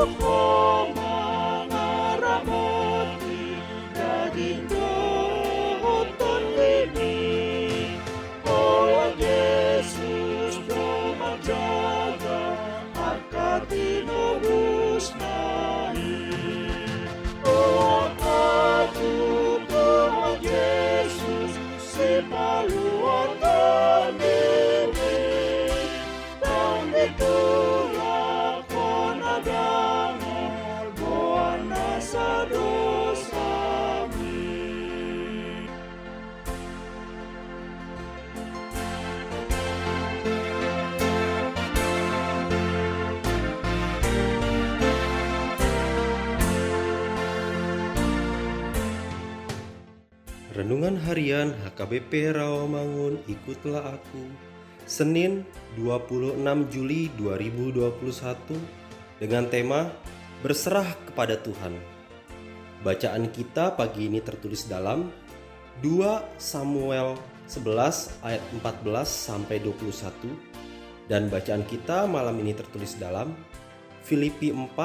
the floor. Renungan Harian HKBP Rawamangun Ikutlah Aku Senin 26 Juli 2021 dengan tema Berserah kepada Tuhan Bacaan kita pagi ini tertulis dalam 2 Samuel 11 ayat 14 sampai 21 dan bacaan kita malam ini tertulis dalam Filipi 4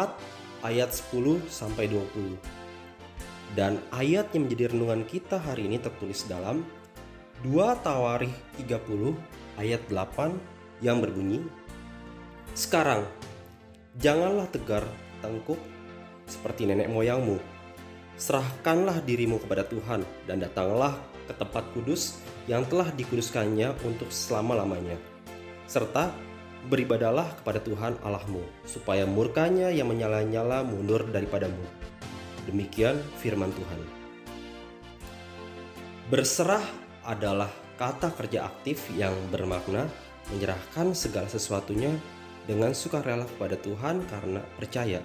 ayat 10 sampai 20. Dan ayat yang menjadi renungan kita hari ini tertulis dalam 2 Tawarikh 30 ayat 8 yang berbunyi Sekarang janganlah tegar tengkuk seperti nenek moyangmu. Serahkanlah dirimu kepada Tuhan dan datanglah ke tempat kudus yang telah dikuduskannya untuk selama-lamanya. Serta beribadalah kepada Tuhan Allahmu supaya murkanya yang menyala-nyala mundur daripadamu Demikian firman Tuhan. Berserah adalah kata kerja aktif yang bermakna menyerahkan segala sesuatunya dengan sukarela kepada Tuhan karena percaya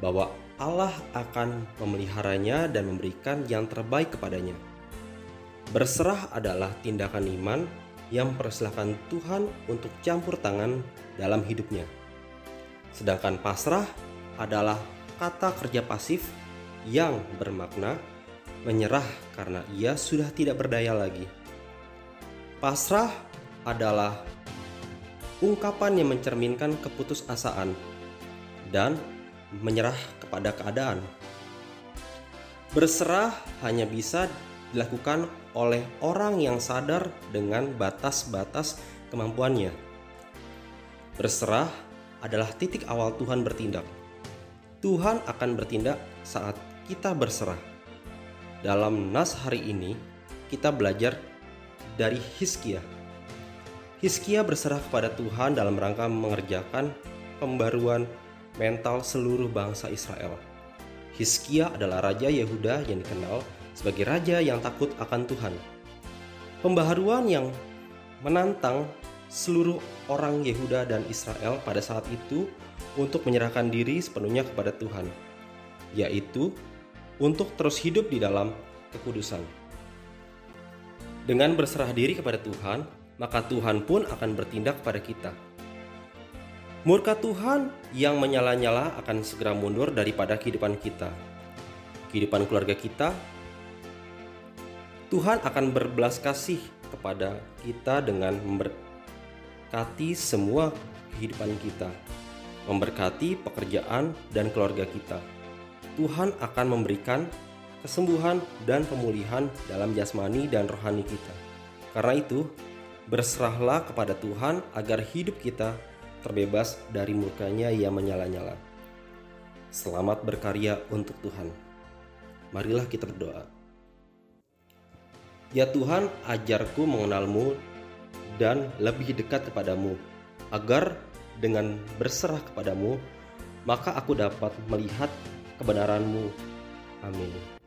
bahwa Allah akan memeliharanya dan memberikan yang terbaik kepadanya. Berserah adalah tindakan iman yang mempersilahkan Tuhan untuk campur tangan dalam hidupnya. Sedangkan pasrah adalah kata kerja pasif yang bermakna menyerah karena ia sudah tidak berdaya lagi. Pasrah adalah ungkapan yang mencerminkan keputusasaan dan menyerah kepada keadaan. Berserah hanya bisa dilakukan oleh orang yang sadar dengan batas-batas kemampuannya. Berserah adalah titik awal Tuhan bertindak. Tuhan akan bertindak saat kita berserah. Dalam nas hari ini, kita belajar dari Hiskia. Hiskia berserah kepada Tuhan dalam rangka mengerjakan pembaruan mental seluruh bangsa Israel. Hiskia adalah raja Yehuda yang dikenal sebagai raja yang takut akan Tuhan. Pembaharuan yang menantang seluruh orang Yehuda dan Israel pada saat itu untuk menyerahkan diri sepenuhnya kepada Tuhan, yaitu untuk terus hidup di dalam kekudusan. Dengan berserah diri kepada Tuhan, maka Tuhan pun akan bertindak kepada kita. Murka Tuhan yang menyala-nyala akan segera mundur daripada kehidupan kita. Kehidupan keluarga kita, Tuhan akan berbelas kasih kepada kita dengan memberkati semua kehidupan kita memberkati pekerjaan dan keluarga kita. Tuhan akan memberikan kesembuhan dan pemulihan dalam jasmani dan rohani kita. Karena itu, berserahlah kepada Tuhan agar hidup kita terbebas dari murkanya yang menyala-nyala. Selamat berkarya untuk Tuhan. Marilah kita berdoa. Ya Tuhan, ajarku mengenalmu dan lebih dekat kepadamu, agar dengan berserah kepadamu, maka aku dapat melihat kebenaranmu. Amin.